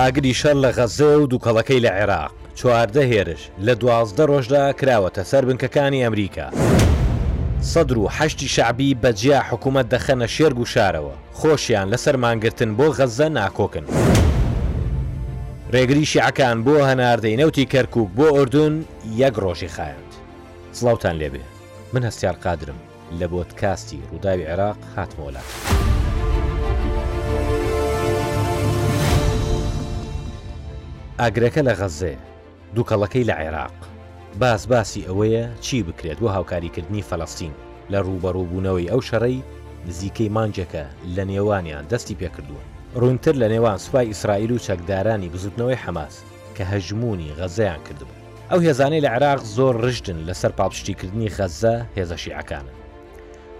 ئاگری شەڕ لە غەززە و دووکەڵەکەی لە عێراق چواردە هێرش لە دوازدە ڕۆژدا کراوەتە سەر بنکەکانی ئەمریکا سەدر و حەشتی شەعبی بەجیا حکوومەت دەخەنە شێرگ و شارەوە خۆشیان لەسەر مانگرتن بۆ غەززە ناکۆکن. رێگری شیعەکان بۆ هەناردەی نەوتی کەرکوک بۆ ئوردن یەک رۆژی خایاند. سڵاوتان لێبێ من هەستیار قادرم لە بۆدکاستی ڕوداوی عێراق هاتمەوە لاتان. ئاگرەکە لە غەززەیە. دوکەڵەکەی لە عێراق باس باسی ئەوەیە چی بکرێت بۆ هاوکاریکردنی فەلەستین لە ڕووبەڕووبوونەوەی ئەو شەڕەی نزیکەی مانگێکە لە نێوانیان دەستی پێکردووە ڕوونتر لە نێوان سوپای ئیسرائیل و چەکدارانی بزوتنەوەی حەماس کە هەژموونی غەزەیان کردبوو. ئەو هێزانەی لە عێراق زۆر ڕژدن لەسەر پاڵپشتیکردنی غەزە هێزە شیعەکانن.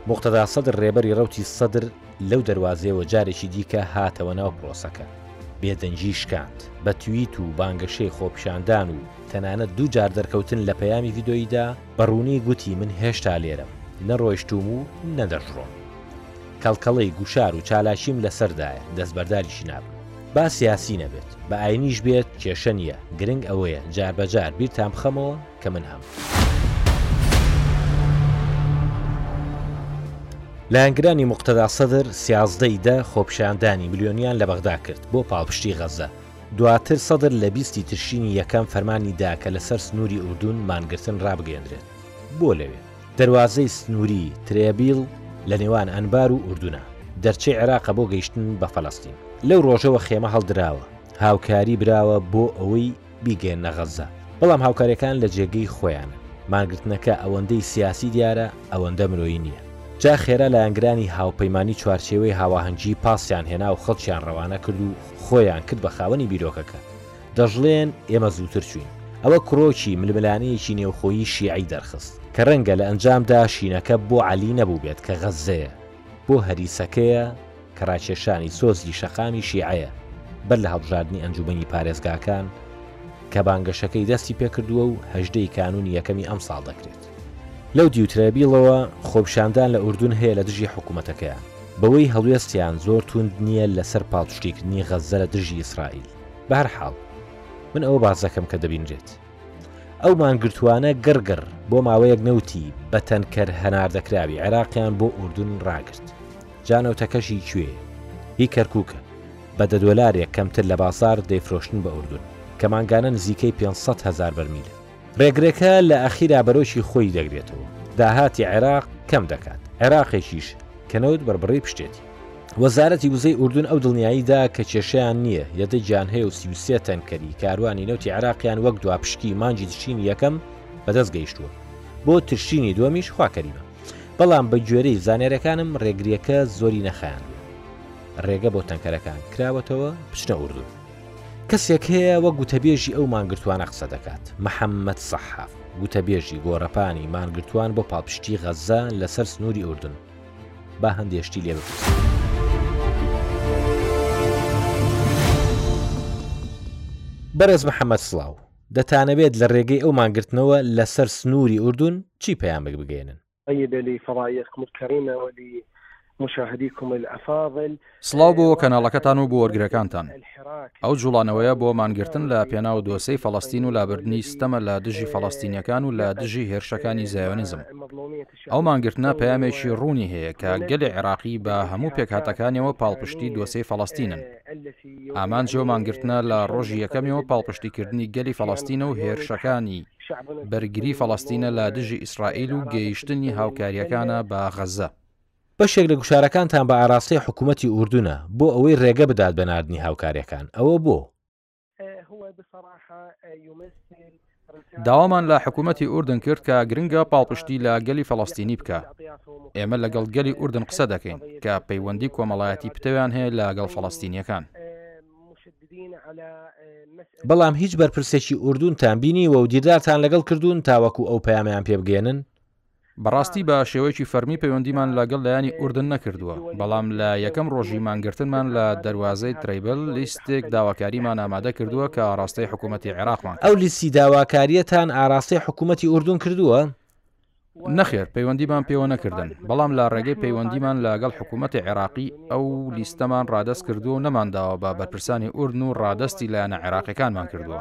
موقتەدا سەدر ڕێبەری ڕەوتی سەدر، لەو دەروازەیەوە جارێکی دیکە هاتەوە ناو پرۆسەکە، بێدەنگی شکاند، بە تویت و بانگەشەی خۆپیشاندان و تەنانەت دوو جار دەرکەوتن لە پەیامی ڤیدۆییدا، بە ڕوونی گوتی من هێشتا لێرەم، نەڕۆیشتووم و نەدەشڕۆم. کەڵکەڵەی گوشار و چالاکیم لەسەردایە، دەستبەرداریشی نابم. با سیاسی نەبێت، بە ئاینیش بێت کێشە نییە، گرنگ ئەوەیە جاربەجار بیرتان بخەمەوە، کە من هەم. لایەنگرانی موقتەدا سەدر سیازدە ی دە خۆپیشاندانی ملیۆنیان لە بەغدا کرد بۆ پاڵپشتی غەززە، دواتر سەدر لە بیست ی تشرینی یەکەم فەرمانی دا کە لەسەر سنووری ئوردون مانگرتن ڕابگەیەندرێت بۆ لەوێ. دەروازەی سنووری ترێبیل لە نێوان ئەنبار و ئوردونە، دەرچەی عێراقە بۆ گەیشتن بە فەلەستین. لەو ڕۆژەوە خێمە هەڵدراوە، هاوکاری براوە بۆ ئەوەی. بیگەیەننە غەززە، بەڵام هاوکارییەکان لە جێگەی خۆیانن. مانگرتنەکە ئەوەندەی سیاسی دیارە، ئەوەندە مرۆیی نییە. جا خێرا لایەنگرانی هاوپەیمانی چوارچێوەی هاواهەنگیی پاسیان هێنا و خەڵکیان رەوانە کرد و خۆیان کرد بە خاوەنی بیرۆکەکە. دەشڵێن، ئێمە زووتر چووین. ئەوە کرۆکی ململانێیەکی نێوخۆیی شیعەی دەرخست، کە رەنگە لە ئەنجامدا شینەکە بۆ عەلی نەبووبێت کە غەززەیە، بۆ هەریسەکەیە، کە ڕاکێشانی سۆزی شەقامی شیعەیە بەر لە هەڵبژاردنی ئەنجوومەنی پارێزگاکان کە بانگەشەکەی دەستی پێکردووە و هەژدە ی کانوونی یەکەمی ئەمساڵ دەکرێت. لەو دیوترەبیڵەوە خۆپیشاندان لە ئوردون هەیە لە دژی حکومەتەکەیان بەوەی هەڵوێستیان زۆر توند نییە لەسەر پاڵپشتیکردنی غەززە لە دژی ئیسرائیل. بەهەرحاڵ، من ئەوە باس دەکەم کە دەبینرێت. ئەو مانگرتووانە گڕ گڕ بۆ ماوەیەک نەوتی بە تەنکەر هەناردەکراوی عێراقیان بۆ ئوردن ڕاگرت. جا نەوتەکەش هی کوێیە؟ هی کەرکووکە. بە دە دۆلارێک کەمتر لە بازاڕ دەیفرۆشتن بە ئوردن، کە مانگانە نزیکەی پێنج سەد هەزار بەرمیلە. ڕێگرەکە لە ئەخیرا بەرۆکی خۆی دەگرێتەوە، داهاتی عێراق کەم دەکات، عێراقێکیش کە نەوت بڕبڕی پشتێتی. وەزارەتی وزەی ئوردن ئەو دڵنیایی دا کە کێشەیان نییە، یەدەگیان هەیە و سی و سێ تەنکەری کاروانی نەوتی عێراقیان وەک دواپشکی مانگی تشرینی یەکەم بەدەست گەیشتووە، بۆ تشرینی دووەمیش خوا کەریمە. بەڵام بە گوێرەی زانیارییەکانم رێگرییەکە زۆری نەخایاندووە. رێگە بۆ تەنکەرەکان کراوەتەوە بچنە ئوردن. کەسێک هەیە وەک گوتەبێژی ئەو مانگرتووانە قسە دەکات، محەممەد سەحاف، گوتەبێژی گۆڕەپانی مانگرتووان بۆ پاڵپشتیی غەززە لەسەر سنووری ئوردن. با هەندێ شتی لێ بپرسم. بەرێز محەممەد سڵاو دەتانەوێت لە ڕێگەی ئەو مانگرتنەوە لەسەر سنووری ئوردون چی پەیامێک بگەێنن؟ طيب لفضائية الكريمة ولمشاهديكم الأفاضل سڵاو بۆ کەناڵەکەتان و بۆ وەرگرەکانتان. ئەو جوڵانەوەیە بۆ مانگرتن لە پێناو دۆسێی فەڵەستین و لابردنی ستەمە لە دژی فەڵەستینیەکان و لە دژی هێرشەکانی زایۆنیزم. ئەو مانگرتنە پەیامێکی ڕوونی هەیە کە گەلی عێراقی بە هەموو پێکهاتەکانیەوە پاڵپشتی دۆسێی فەڵەستینن. ئامانجی ئەو مانگرتنە لە ڕۆژی یەکەمیەوە پاڵپشتیکردنی گەلی فەڵەستینە و هێرشەکانی بەرگری فەڵەستینە لە دژی ئیسرائیل و گەیشتنی هاوکاریەکانە بە غەزە. بەشێک لە گوشارەکانتان بە ئاراستەی حکوومەتی ئوردنە بۆ ئەوەی رێگە بدات بە ناردنی هاوکارییەکان، ئەوە بۆ؟ داوامان لە حکوومەتی ئوردن کرد کە گرنگە پاڵپشتی لە گەلی فەڵەستینی بکا. ئێمە لەگەڵ گەلی ئوردن قسە دەکەین کە پەیوەندی کۆمەڵایەتی پتەویان هەیە لە گەڵ فەڵەستینییەکان. بەڵام هیچ بەرپرسێکی ئوردنتان بینیوە و دیدارتان لەگەڵ کردوون تاوەکو ئەو پەیامەیان پێ بگەیەنن؟ بەڕاستی بە شێوەیەکی فەرمی پەیوەندیمان لە گەڵ لایەنی ئوردن نەکردووە، بەڵام لە یەکەم ڕۆژی مانگرتنمان لە دەروازەی ترەیبل لیستێک داواکاریمان ئامادە کردووە کە ئاڕاستەی حکوومەتی عێراقمان ئەو کرد. لیستی داواکارییەتان ئاراستەی حکوومەتی ئوردن کردووە؟ نەخێر، پەیوەندیمان پێوە نەکردن، بەڵام لە ڕێگەی پەیوەندیمان لە گەڵ حکوومەتی عێراقی ئەو لیستەمان ڕادەست کردووە و نەمانداوە بە بەرپرسانی ئوردن و ڕادەستی لایەنە عێراقییەکانمان کردووە.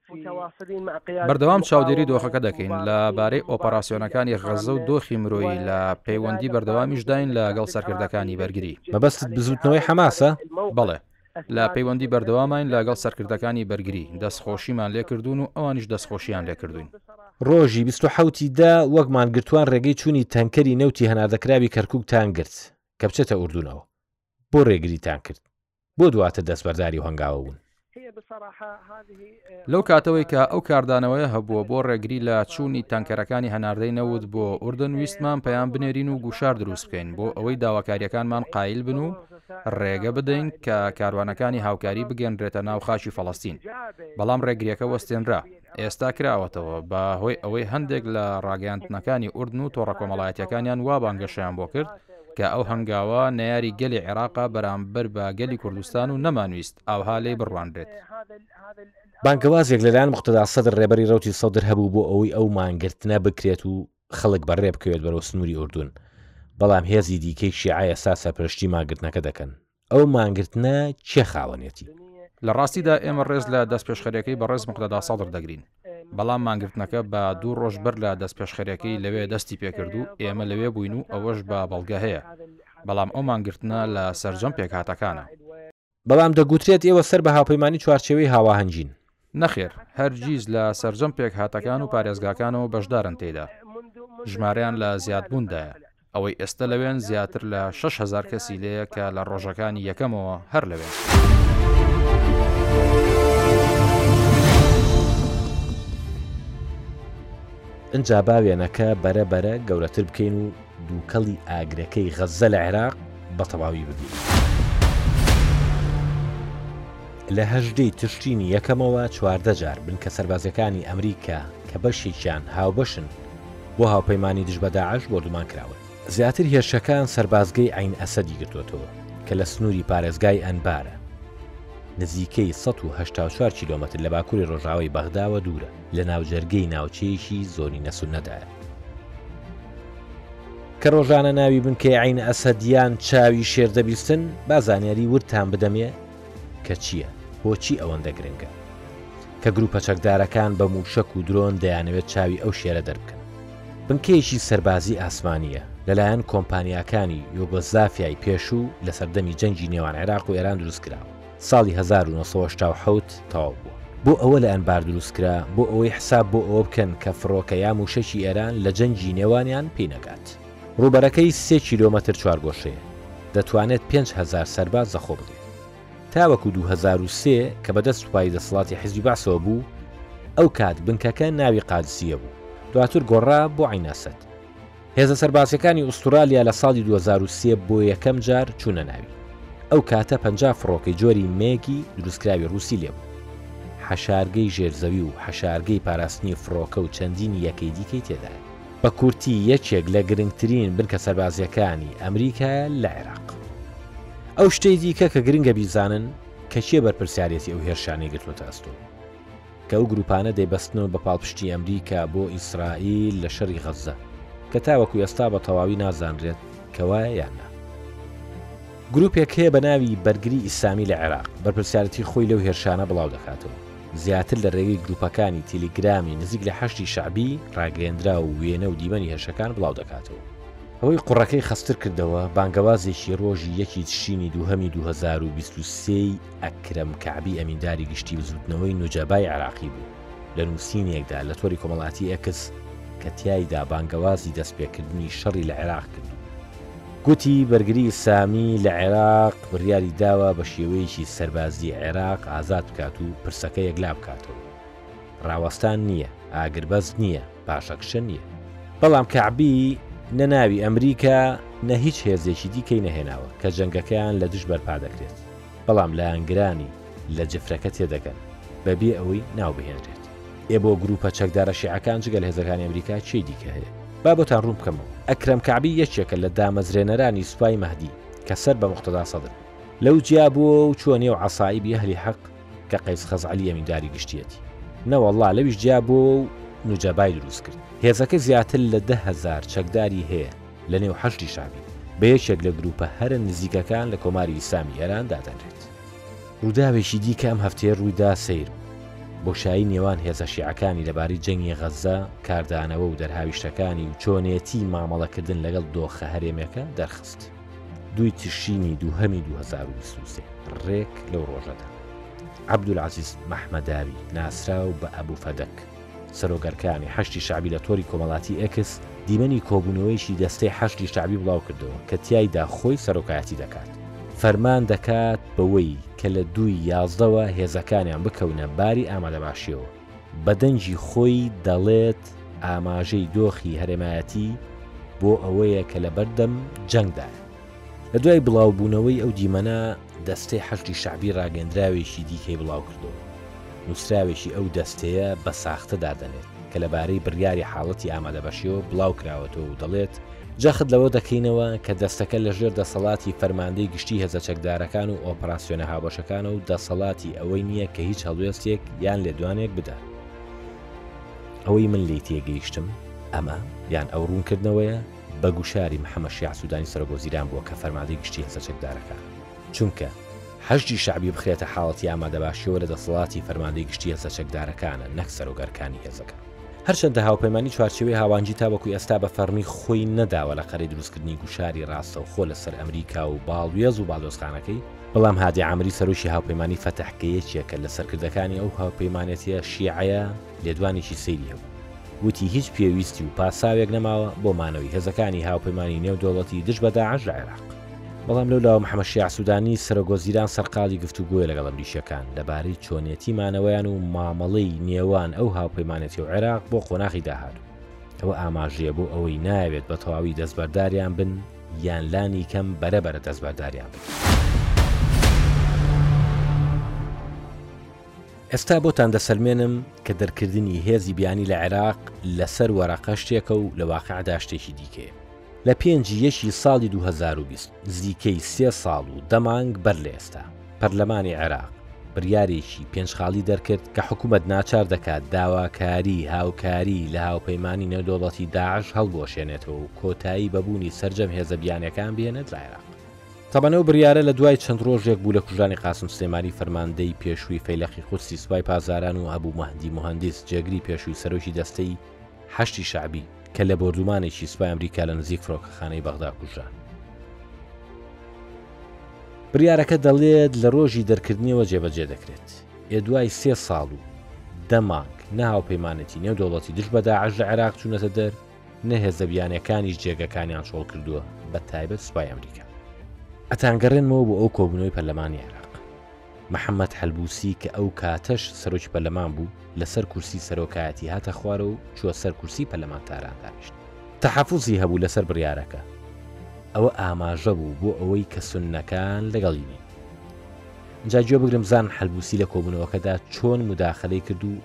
بەردەوام چاودێری دۆخەکە دەکەین لە بارەی ئۆپەراسیۆنەکانی غەززە و دۆخی مرۆیی لە پەیوەندی بەردەوامیشداین لە گەڵ سەرکردەکانی بەرگری مەبەست بزوتنەوەی حەماسە بەڵێ لە پەیوەندی بەردەوامین لەگەڵ سەرکردەکانی بەرگری دەستخۆشیمان لێکردوون و ئەوانیش دەستخۆشییان لێکردوین ڕۆژی 1970دا وەکمان گرتوان ڕێگەی چووی تەنکەری نەوتی هەناردەکراوی کەرکک تان گرت کە بچێتە ئوردونەوە بۆ ڕێگریتان کرد بۆ دواتر دەستبەرداری و هەنگاوە بوون. لەو کاتەوەی کە ئەو کاردانەوەیە هەبووە بۆ ڕێگری لە چوونی تانکەرەکانی هەناردەی نەوت بۆ ئوردن، ویستمان پەیام بنێرین و گوشار دروست بکەین بۆ ئەوەی داواکارییەکانمان قایل بن و ڕێگە بدەین کە کاروانەکانی هاوکاری بگەنرێتە ناو خاکی فەڵەستین، بەڵام ڕێگرییەکە وەستێنرا. ئێستا کراوەتەوە بە هۆی ئەوەی هەندێک لە ڕاگەیاندنەکانی ئوردن و تۆڕە کۆمەڵایەتیەکانیان وا بانگەشەیان بۆ کرد کە ئەو هەنگاوە نەیاری گەلی عێراقە بەرامبەر بە گەلی کوردستان و نەمانویست ئاوها لێی بڕوانرێت. بانگەوازێک لەلایەن موقتەدا سەدر ڕێبەری ڕەوتی سەدر هەبوو بۆ ئەوەی ئەو مانگرتنە بکرێت و خەڵک بە ڕێ بکەوێت بەرەو سنوری ئوردن، بەڵام هێزی دیکەی شیعە ئێستا سەرپەرشتی مانگرتنەکە دەکەن. ئەو مانگرتنە کێ خاوەنێتی؟ لە ڕاستیدا ئێمە ڕێز لە دەستپێشخەرەکەی بەڕێز موقتەدا سەدر دەگرین، بەڵام مانگرتنەکە بە دوو ڕۆژ بەر لە دەستپێشخەرەکەی لەوێ دەستی پێکرد و ئێمە لەوێ بووین و ئەوەش بە بەڵگە هەیە، بەڵام ئەو مانگرتنە لە سەرجەم پێکهاتەکانە. بەڵام دەگوترێت ئێوە سەر بە هاوپەیمانی چوارچێوەی هاواهەنگین. نەخێر، هەرگیز لە سەرجەم پێکهاتەکان و پارێزگاکانەوە بەشدارن تێیدا. ژمارەیان لە زیادبووندایە. ئەوەی ئێستە لەوێن زیاتر لە شەش هەزار کەسی لێیە کە لە ڕۆژەکانی یەکەمەوە هەر لەوێن. ئەجا با وێنەکە بەرە بەرە گەورەتر بکەین و دووکەڵی ئاگرەکەی غەزە لە عێراق بە تەواوی ببین. لە هەژدەی تشتینی یەکەمەوە چواردە جار بنکە سەربازەکانی ئەمریکا کە بەشێکیان هاوبەشن بۆ هاوپەیمانانی دژ بە داعش بۆردومان کراون. زیاتر هێرشەکان سەربازگەی عەین ئەسەدی گرتووەتەوە کە لە سنووری پارێزگای ئەنبارە، نزیکەی سەد و هەشتا و چوار کیلۆمەتر لە باکووری ڕۆژاوای بەغداوە دوورە، لە ناوجەرگەی ناوچەیەکی زۆنینە سوننەدایە، کە ڕۆژانە ناوی بنکەی عەین ئەسەد یان چاوی شێر دەبیستن، با زانیاری وردتان بدەمێ، کە چییە؟ بۆچی ئەوەندە گرنگە؟ کە گروپە چەکدارەکان بە مووشەک و درۆن دەیانەوێت چاوی ئەو شێرە دەربکەن. بنکەیەکی سەربازی ئاسمانییە لەلایەن کۆمپانیاکانی یۆگۆسلافیای پێشوو لە سەردەمی جەنگی نێوان عێراق و ئێران دروستکراوە. ساڵی هەزار و نۆ سەد و هەشتا و حەوت تەواو بووە. بۆ ئەوە لە ئەنبار دروستکرا بۆ ئەوەی حساب بۆ ئەوە بکەن کە فڕۆکە یا مووشەکی ئێران لە جەنگی نێوانیان پێی نەگات. ڕووبەرەکەی سێ کیلۆمەتر چوارگۆشەیە، دەتوانێت پێنج هەزار سەرباز لەخۆ بگرێت. تاوەکو دوو هەزار و سێ کە بەدەست سوپای دەسەڵاتی حیزبی بەعسەوە بوو، ئەو کات بنکەکە ناوی قادسییە بوو، دواتر گۆڕرا بۆ عەین ئەسەد. هێزە سەربازییەکانی ئوستورالیا لە ساڵی دوو هەزار و سێ بۆ یەکەم جار چوونە ناوی. ئەو کاتە پەنجا فڕۆکەی جۆری مێگی دروستکراوی ڕووسی لێ بوو. حەشارگەی ژێرزەوی و حەشارگەی پاراستنی فڕۆکە و چەندین یەکەی دیکەی تێدایە. بە کورتی یەکێک لە گرنگترین بنکە سەربازییەکانی ئەمریکایە لە عێراق. ئەو شتەی دیکە کە گرنگە بیزانن کە کێ بەرپرسیارێتی ئەو هێرشانەی گرتووەتە ئەستۆ، کە ئەو گرووپانە دەیبەستنەوە بە پاڵپشتی ئەمریکا بۆ ئیسرائیل لە شەڕی غەززە، کە تاوەکو ئێستا بە تەواوی نازانرێت کە وایە یان نا. گرووپێک هەیە بە ناوی بەرگری ئیسامی لە عێراق بەرپرسیارێتی خۆی لەو هێرشانە بڵاو دەکاتەوە. زیاتر لە رێگەی گروپەکانی تیلیگرامی نزیک لە حەشدی شەعبی راگەیەندراو و وێنە و دیمەنی هێرشەکان بڵاو دەکاتەوە. ئەوەی قوڕەکەی خەستتر کردەوە، بانگەوازێکی رۆژی یەکی تشرینی دووهەمی دوو هەزار و بیست و سێ ی ئەکرەم کەعبی ئەمینداری گشتی بزووتنەوەی نوجەبای عێراقی بوو، لە نووسینێکدا لە تۆری کۆمەڵایەتی ئێکس کە تیایدا بانگەوازی دەستپێکردنی شەڕی لە عێراق کردبوو. گوتی، بەرگری ئیسامی لە عێراق بڕیاری داوە بە شێوەیەکی سەربازی عێراق ئازاد بکات و پرسەکە یەکلا بکاتەوە. ڕاوەستان نییە، ئاگربەست نییە، پاشەکشە نییە. بەڵام کەعبی نە ناوی ئەمریکا نە هیچ هێزێکی دیکەی نەهێناوە کە جەنگەکەیان لە دژ بەرپا دەکرێت. بەڵام لایەنگرانی لە جفرەکە تێدەگەن بەبێ ئەوەی ناو بهێنرێت. ئێ بۆ گروپە چەکدارە شیعەکان جگە لە هێزەکانی ئەمریکا کێی دیکە هەیە؟ با بۆتان ڕوون بکەمەوە، ئەکرەم کەعبی یەکێکە لە دامەزرێنەرانی سوپای مەهدی کە سەر بە موقتەدا سەدر بوو. لەو جیا بووە و چووە نێو عەسائیبی ئەهلی حەق کە قەیس خەزعەلی ئەمینداری گشتییەتی. نەوەڵڵا لەویش جیا بووەوە و نوجەبای دروست کرد. هێزەکە زیاتر لە دە هەزار چەکداری هەیە. لە نێو حەشدی شەعبی بە یەکێک لە گرووپە هەرە نزیکەکان لە کۆماری ئیسلامی ئێران دادەنرێت. ڕووداوێکی دیکە ئەم هەفتەیە ڕووی دا سەیر بوو، بۆشایی نێوان هێزە شیعەکانی لەبارەی جەنگی غەززە، کاردانەوە و دەرهاویشتەکانی و چۆنێتیی مامەڵەکردن لەگەڵ دۆخە هەرێمییەکە دەرخست. دووی تشرینی دووهەمی دوو هەزار و بیست و سێ، ڕێک لەو ڕۆژەدا، عەبدولعەزیز مەحمەداوی، ناسراو بە ئەبو فەدەک، سەرۆک ئەرکانی حەشدی شەعبی لە تۆری کۆمەڵاتی ئێکس دیمەنی کۆبوونەوەیەکی دەستەی حەشدی شەعبی بڵاوکردەوە کە تیایدا خۆی سەرۆکایەتی دەکات، فەرمان دەکات بەوەی کە لە دوو ی یازدەوە هێزەکانیان بکەونە باری ئامادەباشییەوە، بە دەنگی خۆی دەڵێت ئاماژەی دۆخی هەرێمایەتی بۆ ئەوەیە کە لەبەردەم جەنگدایە. لە دوای بڵاوبوونەوەی ئەو دیمەنە، دەستەی حەشدی شەعبی ڕاگەندراوێکی دیکەی بڵاوکردەوە. نووسراوێکی ئەو دەستەیە بە ساختە دادەنێت کە لەبارەی بڕیاری حاڵەتی ئامادەبەشیەوە بڵاوکراوەتەوە و دەڵێت، جەخت لەوە دەکەینەوە کە دەستەکە لەژێر دەسەڵاتی فەرماندەی گشتی هێزە چەکدارەکان و ئۆپراسیۆنە هاوبەشەکانە و دەسەڵاتی ئەوەی نییە کە هیچ هەڵوێستێک یان لێدوانێک بدات. ئەوەی من لێی تێگەیشتم ئەمە، یان ئەو ڕوونکردنەوەیە، بە گوشاری محەمەد شیاع سوودانی سەرۆک وەزیران بووە کە فەرماندەی گشتی هێزە چەکدارەکان چونکە حەشدی شەعبی بخرێتە حاڵەتی ئامادەباشییەوە لە دەسەڵاتی فەرماندەی گشتی هێزە چەکدارەکانە نەک سەرۆک ئەرکانی هێزەکان. هەرچەندە هاوپەیمانی چوارچێوەی هاوانجی تاوەکو ئێستا بە فەڕمی خۆی نەداوە لە قەرەی دروستکردنی گوشاری ڕاستەوخۆ لە سەر ئەمریکا و باڵوێز و باڵیۆزخانەکەی، بەڵام هادی عامری سەرۆکی هاوپەیمانی فەتح کە یەکێکە لە سەرکردەکانی ئەو هاوپەیمانێتیە شیعەیە، لێدوانێکی سەیری هەبوو وتی هیچ پێویستی و پاساوێک نەماوە بۆ مانەوەی هێزەکانی هاوپەیمانی نێودەوڵەتی دژ بە داعش لە عێراق. بەڵام لەولاوە محەمەد شیاع سودانی سەرۆکوەزیران سەرقاڵی گفتوگۆیە لەگەڵ ئەمریکییەکان لەبارەی چۆنیەتی مانەوەیان و مامەڵەی نێوان ئەو هاوپەیمانێتی و عێراق بۆ قۆناخی داهاتوو. ئەوە ئاماژەیە بۆ ئەوەی نایەوێت بەتەواوی دەستبەرداریان بن یان لانی کەم بەرەبەرە دەستبەرداریان بن. ئێستا بۆتان دەسەلمێنم کە دەرکردنی هێزی بیانی لە عێراق لەسەر وەرەقە شتێکە و لە واقعدا شتێکی دیکەیە. لە پێنجی یەکی ساڵی 2020، نزیکەی سێ ساڵ و دە مانگ بەر لە ئێستا، پەرلەمانی عێراق بریارێکی پێنج خاڵی دەرکرد کە حکومەت ناچار دەکات داواکاری هاوکاری لە هاوپەیمانی نێودەوڵەتی داعش هەڵبوەشێنێتەوە و کۆتایی بە بوونی سەرجەم هێزە بیانیەکان بهێنێت لە عێراق. تەبەن ئەو بریارە لە دوای چەند رۆژێک بوو لە کوژرانی قاسم سلێمانی فەرماندەی پێشووی فەیلەقی قودسی سوپای پاسداران و ئەبوو مەهدی موهەندیس جێگری پێشووی سەرۆکی دەستەی حەشدی شەعبی کە لە بۆردومانێکی سوپای ئەمریکا لە نزیک فرۆکەخانەی بەغدا کوژران. بریارەکە دەڵێت لە رۆژی دەرکردنیەوە جێبەجێ دەکرێت. ئێ دوای سێ ساڵ و دە مانگ نە هاوپەیمانێتی نێودەوڵەتی دژ بە داعش لە عێراق چوونەتە دەر، نە هێزە بیانیەکانیش جێگەکانیان چۆڵ کردووە بە تایبەت سوپای ئەمریکا. ئەتانگەڕێنمەوە بۆ ئەو کۆبوونەوەی پەرلەمانی عێراق. محەمەد حەلبوسی کە ئەو کاتەش سەرۆکی پەرلەمان بوو لەسەر کورسی سەرۆکایەتی هاتە خوارەوە و چووە سەر کورسی پەرلەمانتاران دانیشت. تەحەفوزی هەبوو لەسەر بڕیارەکە. ئەوە ئاماژە بوو بۆ ئەوەی کە سوننەکان لەگەڵی نین. ئینجا گوێ بگرە بزانن حەلبوسی لە کۆبوونەوەکەدا چۆن موداخەلەی کرد و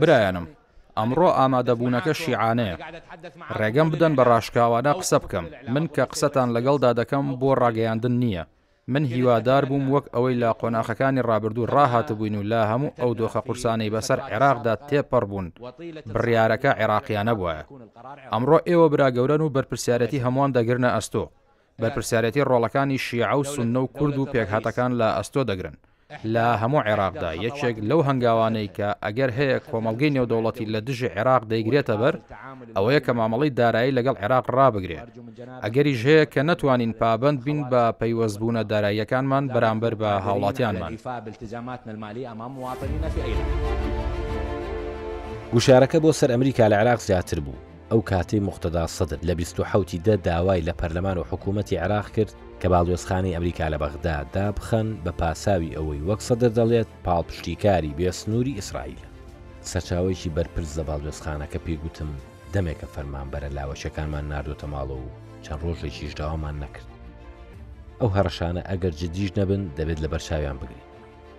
برایانم ئەمڕۆ ئامادەبوونەکە شیعانەیە ڕێگەم بدەن بە ڕاشکاوانە قسە بکەم من کە قسەتان لەگەڵدا دەکەم بۆ ڕاگەیاندن نییە من هیوادار بووم وەک ئەوەی لە قۆناخەکانی ڕابردوو ڕاهاتبووین و لە هەموو ئەو دۆخە قورسانەی بەسەر عێراقدا تێپەڕ بوون بڕیارەکە عێراقییانە بووە ئەمڕۆ ئێوە برا گەورەن و بەرپرسیارەتی هەمووان دەگرنە ئەستۆ بەرپرسیارێتی ڕۆڵەکانی شیعە و سوننە و کورد و پێکهاتەکان لە ئەستۆ دەگرن لە هەموو عێراقدا، یەکێک لەو هەنگاوانەی کە ئەگەر هەیە کۆمەڵگەی نێودەوڵەتی لە دژی عێراق دەیگرێتە بەر ئەوەیە کە مامەڵەی دارایی لەگەڵ عێراق ڕابگرێ ئەگەریش هەیە کە نەتوانین پابەند بین بە پەیوەستبوونە داراییەکانمان بەرامبەر بە هاوڵاتیانمان. گوشارەکە بۆ سەر ئەمریکا لە عێراق زیاتر بوو. ئەو کاتەی موقتەدا سەدر لە بیست و حەوت ی دە داوای لە پەرلەمان و حکوومەتی عێراق کرد کە باڵوێزخانەی ئەمریکا لە بەغدا دابخەن بە پاساوی ئەوەی وەک سەدر دەڵێت پاڵپشتیکاری بێ سنووری ئیسرائیلە. سەرچاوەیەکی بەرپرس لە باڵوێزخانەکە پێی گوتم دەمێکە فەرمانبەرە لاوەکییەکانمان ناردۆتە ماڵەوە و چەند ڕۆژێکیش داوامان نەکرد. ئەو هەڕەشانە ئەگەر جدیش نەبن دەبێت لەبەرچاویان بگرین.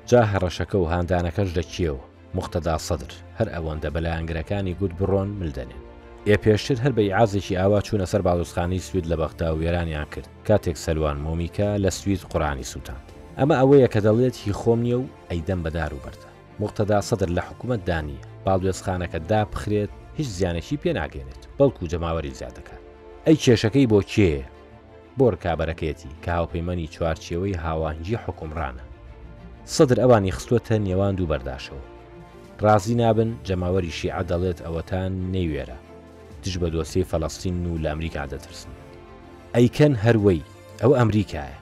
جا هەڕەشەکە و هاندانەکەش لە کێوە؟ موقتەدا سەدر هەر ئەوەندە بە لایەنگرەکانی گوت بڕۆن مل دەنێن. ئێ پێشتر هەر بە ئیعازێکی ئاوا چوونە سەر باڵوزخانەی سوید لە بەغدا و وێرانیان کرد کاتێک سەلوان مۆمیکا لە سوید قورئانی سووتاند. ئەمە ئەوەیە کە دەڵێت هی خۆم نییە و ئەیدەم بە دار و بەردە. موقتەدا سەدر لە حکومەتدا نییە. باڵوێزخانەکە دابخرێت هیچ زیانێکی پێ ناگەیەنێت بەڵکوو جەماوەری زیاد دەکات. ئەی کێشەکەی بۆ کێیە؟ بۆ رکابەرەکەیەتی کە هاوپەیمانی چوارچێوەی هاوانگی حوکمڕانە. سەدر ئەوانی خستووەتە نێوان دوو بەرداشەوە. رازی نابن، جەماوەری شیعە دەڵێت ئەوەتا نەیوێرا، دژ بە دۆسیەی فەلەستینن و لە ئەمریکا دەترسن. ئەیکەن هەر وەی، ئەوە ئەمریکایە.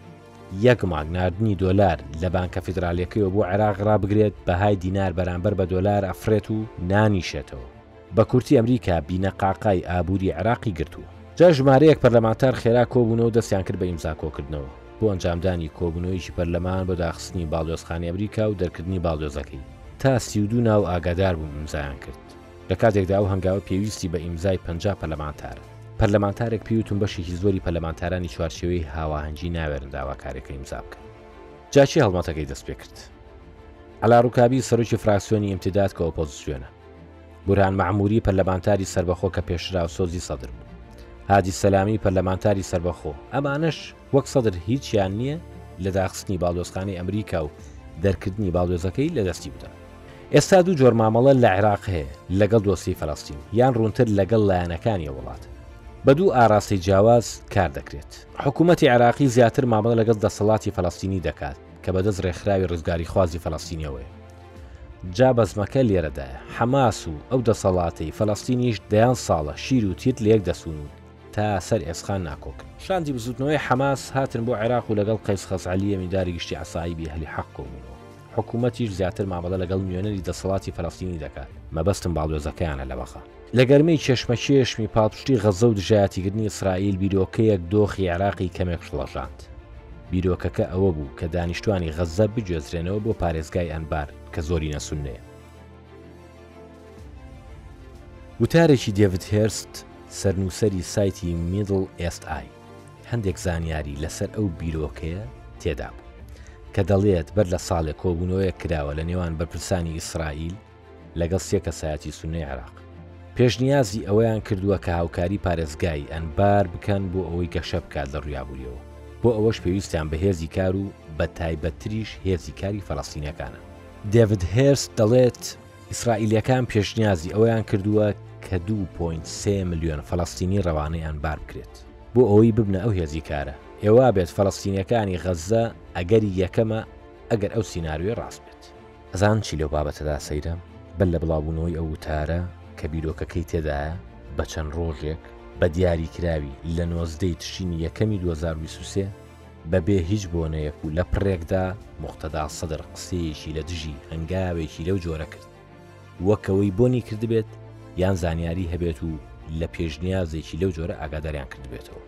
یەک مانگ ناردنی دۆلار لە بانکە فیدرالییەکەیەوە بۆ عێراق رابگرێت، بەهای دینار بەرامبەر بە دۆلار ئەفڕێت و نانیشێتەوە. بە کورتی ئەمریکا بینەقاقای ئابووری عێراقی گرتووە. جا ژمارەیەک پەرلەمانتار خێرا کۆبوونەوە و دەستیان کرد بە ئیمزا کۆکردنەوە بۆ ئەنجامدانی کۆبوونەوەیەکی پەرلەمان بۆ داخستنی باڵیۆزخانەی ئەمریکا و دەرکردنی باڵیۆزەکەی تا سی و دوو ناو ئاگادار بووم ئیمزایان کرد لە کاتێکدا ئەو هەنگاوە پێویستی بە ئیمزای پەنجا پەرلەمانتارە. پەرلەمانتارێک پێیوتم بەشێکی زۆری پەرلەمانتارانی چوارچێوەی هاواهەنگی ناوێرن داواکاریەکە ئیمزا بکەن. جا کێ هەڵمەتەکەی دەستپێکرد؟ عەلا ڕوکابی سەرۆکی فراکسیۆنی ئیمتیداد کە ئۆپۆزسیۆنە. بورهان مەعموری پەرلەمانتاری سەربەخۆ کە پێشراوسۆزی سەدر بوو. هادی سەلامی پەرلەمانتاری سەربەخۆ. ئەمانەش وەک سەدر هیچیان نییە لە داخستنی باڵیۆزخانەی ئەمریکا و دەرکردنی باڵیۆزەکەی لە دەستی بدەن. ئێستا دوو جۆر مامەڵە لە عێراق هەیە لەگەڵ دۆسیەی فەلەستین یان ڕوونتر لەگەڵ لایەنەکانی ئەو وڵات بە دوو ئاراستەی جیاواز کار دەکرێت. حکوومەتی عێراقی زیاتر مامەڵە لەگەڵ دەسەڵاتی فەلەستینی دەکات کە بەدەست ڕێکخراوی ڕزگاریخوازی فەلەستینییەوەیە. جا بەزمەکە لێرەدایە، حەماس و ئەو دەسەڵاتەی فەلەستینیش دەیان ساڵە شیر و تیر لەیەک دەسوون و تا سەر ئێسقان ناکۆکن. شاندی بزووتنەوەی حەماس هاتن بۆ عێراق و لەگەڵ قەیس خەزعەلی ئەمینداری گشتی عەسائیبی ئەهلی حەق کۆبوونەوە. حکومەتیش زیاتر مامەڵە لەگەڵ نوێنەری دەسەڵاتی فەلەستینی دەکات، مەبەستم باڵیۆزەکەیانە لە بەغا. لە گەرمەی کێشمەکێشمی پاڵپشتی غەززە و دژایەتیکردنی ئیسرائیل بیرۆکەیەک دۆخی عێراقی کەمێک شڵەژاند. بیرۆکەکە ئەوە بوو کە دانیشتووانی غەززە بگوێزرێنەوە بۆ پارێزگای ئەنبار کە زۆرینە سوننەیە. وتارێکی دێڤد هێرست، سەرنووسەری سایتی میدڵ ئێست ئای، هەندێک زانیاری لەسەر ئەو بیرۆکەیە تێدا بوو، کە دەڵێت بەر لە ساڵێک کۆبوونەوەیەک کراوە لە نێوان بەرپرسانی ئیسرائیل، لەگەڵ سێ کەسایەتی سوننەی عێراق پێشنیازی ئەوەیان کردووە کە هاوکاری پارێزگای ئەنبار بکەن بۆ ئەوەی گەشە بکات لە ڕویابووریەوە بۆ ئەوەش پێویستیان بە هێزی کار و بە تایبەتتریش هێزی کاری فەلەستینەکانە دێڤد هێرس دەڵێت ئیسرائیلەکان پێشنیازی ئەوەیان کردووە کە 2.3 ملیۆن فەلەستینی ڕەوانەی ئەنبار بکرێت بۆ ئەوەی ببنە ئەو هێزی کارە ئێوە بێت فەلەستینەکانی غەززە ئەگەری یەکەمە ئەگەر ئەو سینناروێ ڕاست بێت. ئەزانن چی لەو بابەتەدا سەیرە؟ بەر لە بڵاوبوونەوەی ئەو وتارە کە بیرۆکەکەی تێدایە، بە چەند ڕۆژێک، بە دیاریکراوی لە نۆزدەی تشرینی یەکەمی دوو هەزار و بیست و سێ، بەبێ هیچ بۆنەیەک و لە پڕێکدا، موقتەدا سەدر قسەیەکی لە دژی هەنگاوێکی لەو جۆرە کرد، وەک ئەوەی بۆنی کردبێت یان زانیاری هەبێت و لە پێشنیازێکی لەو جۆرە ئاگاداریان کردبێتەوە.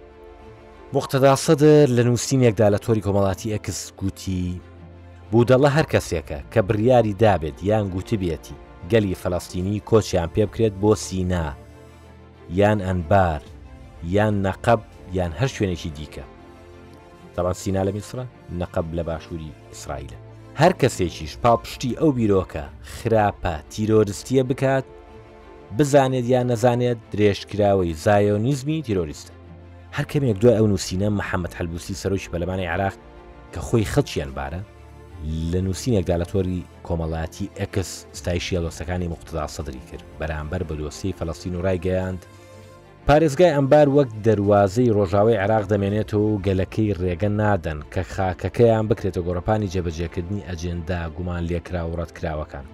موقتەدا سەدر لە نووسینێکدا لە تۆری کۆمەڵاتی ئێکس گوتی، بودەڵە هەر کەسێکە کە بڕیاری دابێت یان گوتبێتی گەلی فەلەستینی کۆچیان پێ بکرێت بۆ سینا یان ئەنبار یان نەقەب یان هەر شوێنێکی دیکە، دەڵێن سینا لە میسرە، نەقەب لە باشووری ئیسرائیلە. هەر کەسێکیش پاڵپشتی ئەو بیرۆکە خراپە تیرۆرستییە بکات، بزانێت یان نەزانێت درێژکراوەی زایۆنیزمی تیرۆریستە. هەر کەمێک دوای ئەو نووسینە محەمەد حەلبوسی سەرۆکی پەرلەمانی عێراق کە خۆی خەڵکی ئەنبارە، لە نووسینێکدا لە تۆری کۆمەڵایەتی ئێکس ستایشی هەڵوێستەکانی موقتەدا سەدری کرد بەرامبەر بە دۆسیەی فەلەستین و رایگەیاند، پارێزگای ئەنبار وەک دەروازەی رۆژاوای عێراق دەمێنێتەوە و گەلەکەی رێگە نادەن کە خاکەکەیان بکرێتە گۆڕەپانی جێبەجێکردنی ئەجێندا گومانلێکراو و رەتکراوەکان.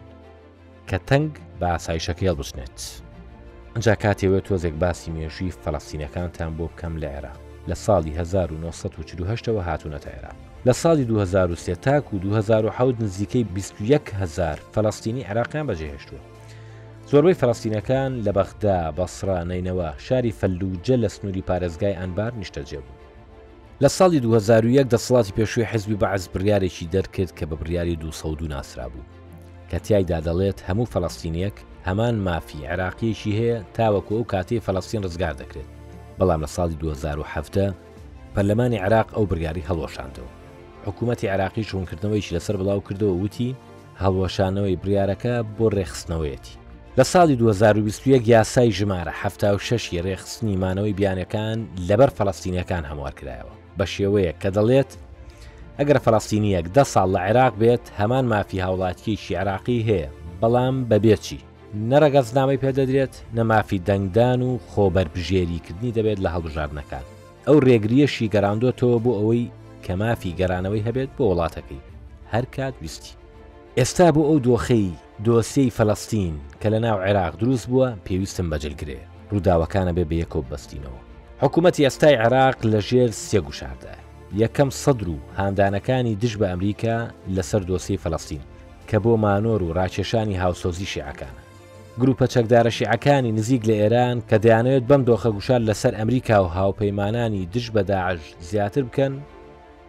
کە تەنگ بە ئاسایشەکەی هەڵبچنێت. ئنجا کاتێ وێ تۆزێک باسی مێژووی فەلەستینەکانتان بۆ بکەم لە عێراق، لە ساڵی هەزار و نۆ سەد و چل و هەشت ەوە هاتوونەتە عێراق. لە ساڵی دوو هەزار و سێ تاکوو دوو هەزار و حەوت نزیکەی بیست و یەک هەزار فەلەستینی عێراقیان بەجێهێشتووە. زۆربەی فەلەستینەکان لە بەغدا، بەسڕە، نەینەوا، شاری فەللووجە لە سنووری پارێزگای ئەنبار نیشتەجێ بوون. لە ساڵی دوو هەزار و یەک دەسەڵاتی پێشووی حیزبی بەعس بڕیارێکی دەرکرد کە بە بڕیاری دوو سەد و دوو ناسرابوو، کە تیایدا دەڵێت هەموو فەلەستینیەک هەمان مافی عێراقیەکی هەیە تاوەکو ئەو کاتەی فەلەستین ڕزگار دەکرێت، بەڵام لە ساڵی دوو هەزار و حەڤدە پەرلەمانی عێراق ئەو بڕیارەی هەڵوەشاندەوە، حکومەتی عێراقیش ڕوونکردنەوەیەکی لەسەر بڵاوکردەوە و وتی هەڵوەشانەوەی بڕیارەکە بۆ ڕێکخستنەوەیەتی. لە ساڵی دوو هەزار و بیست و یەک یاسای ژمارە حەفتا و شەش ی ڕێکخستنی مانەوەی بیانیەکان لەبەر فەلەستینیەکان هەموارکرایەوە، بە شێوەیەک کە دەڵێت ئەگەر فەرەستینیەک دە ساڵ لە عێراق بێت هەمان مافی هاوڵاتیەکی عراقی هەیە بەڵام بەبێچی نەڕەگەز نامەی پێدەدرێت نەمافی دەنگدان و خۆبەربژێری کردنی دەبێت لە هەڵبژاردنەکان ئەو رێگریەشی گەراندۆتەوە بۆ ئەوەی کە مافی گەرانەوەی هەبێت بۆ وڵاتەکەی هەر کات ویستی ئێستا بۆ ئەو دۆخەی دۆسیەی فەلەستین کە لە ناو عێراق دروست بووە، پێویستم بە جلگرێ ڕووداوەکانە بێ بەیەکەوە ببەستینەوە. حکوومەتی ئێستای عێراق لە ژێر سێ گوشاردایە. یەکەم سەدر و هاندانەکانی دژ بە ئەمریکا لە سەر دۆسیەی فەلەستین کە بۆ مانۆر و ڕاکێشانی هاوسۆزی شیعەکانە. گرووپە چەکدارە شیعەکانی نزیک لە ئێران کە دەیانەوێت بەم دۆخە گوشار لە سەر ئەمریکا و هاوپەیمانانی دژ بە داعش زیاتر بکەن،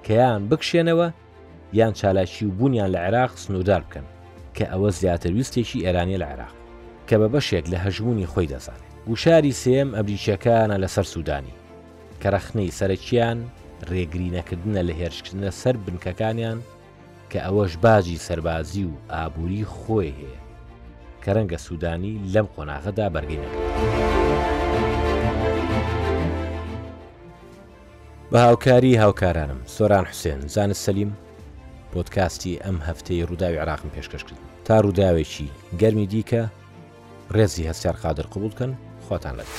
کەیان بکشێنەوە، یان چالاکی و بوونیان لە عێراق سنووردار بکەن، کە ئەوە زیاتر ویستێکی ئێرانیە لە عێراق، کە بە بەشێک لە هەژموونی خۆی دەزانێت. گوشاری سێیەم ئەمریکییەکانە لەسەر سوودانی، کە رەخنەی سەرەکییان رێگری نەکردنە لە هێرشکردنە سەر بنکەکانیان، کە ئەوەش باجی سەربازی و ئابووری خۆی هەیە، کە رەنگە سوودانی لەم قۆناغەدا بەرگەی نەبێت. بە هاوکاری هاوکارانم سۆران حوسێن، زانست سەلیم، پۆدکاستی ئەم هەفتەی ڕووداوی عێراقم پێشکەش کرد. تا ڕووداوێکی گەرمی دیکە ڕێزی هەستیار قادر قبوڵ بکەن، خواتان لەگەڵ.